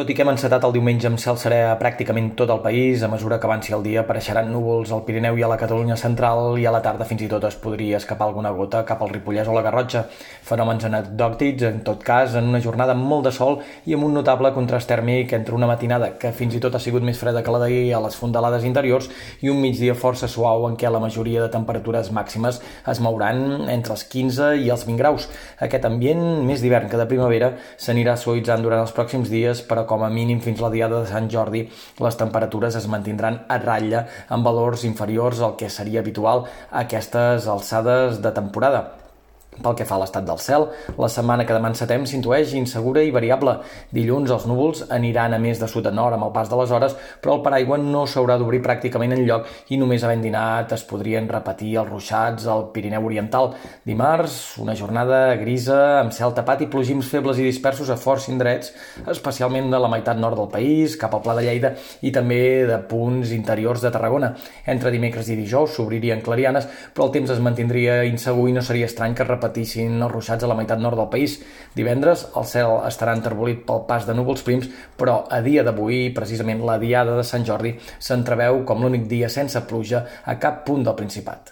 Tot i que hem encetat el diumenge amb cel serè a pràcticament tot el país, a mesura que avanci el dia apareixeran núvols al Pirineu i a la Catalunya central i a la tarda fins i tot es podria escapar alguna gota cap al Ripollès o la Garrotxa. Fenòmens anecdòctics, en tot cas, en una jornada amb molt de sol i amb un notable contrast tèrmic entre una matinada que fins i tot ha sigut més freda que la d'ahir a les fondalades interiors i un migdia força suau en què la majoria de temperatures màximes es mouran entre els 15 i els 20 graus. Aquest ambient, més d'hivern que de primavera, s'anirà suavitzant durant els pròxims dies per però com a mínim fins la diada de Sant Jordi les temperatures es mantindran a ratlla amb valors inferiors al que seria habitual a aquestes alçades de temporada. Pel que fa a l'estat del cel, la setmana que demà encetem s'intueix insegura i variable. Dilluns els núvols aniran a més de sud a nord amb el pas de les hores, però el paraigua no s'haurà d'obrir pràcticament en lloc i només havent dinat es podrien repetir els ruixats al Pirineu Oriental. Dimarts, una jornada grisa amb cel tapat i plogims febles i dispersos a forts indrets, especialment de la meitat nord del país, cap al Pla de Lleida i també de punts interiors de Tarragona. Entre dimecres i dijous s'obririen clarianes, però el temps es mantindria insegur i no seria estrany que patissin els ruixats a la meitat nord del país. Divendres el cel estarà enterbolit pel pas de núvols prims, però a dia d'avui, precisament la diada de Sant Jordi, s'entreveu com l'únic dia sense pluja a cap punt del Principat.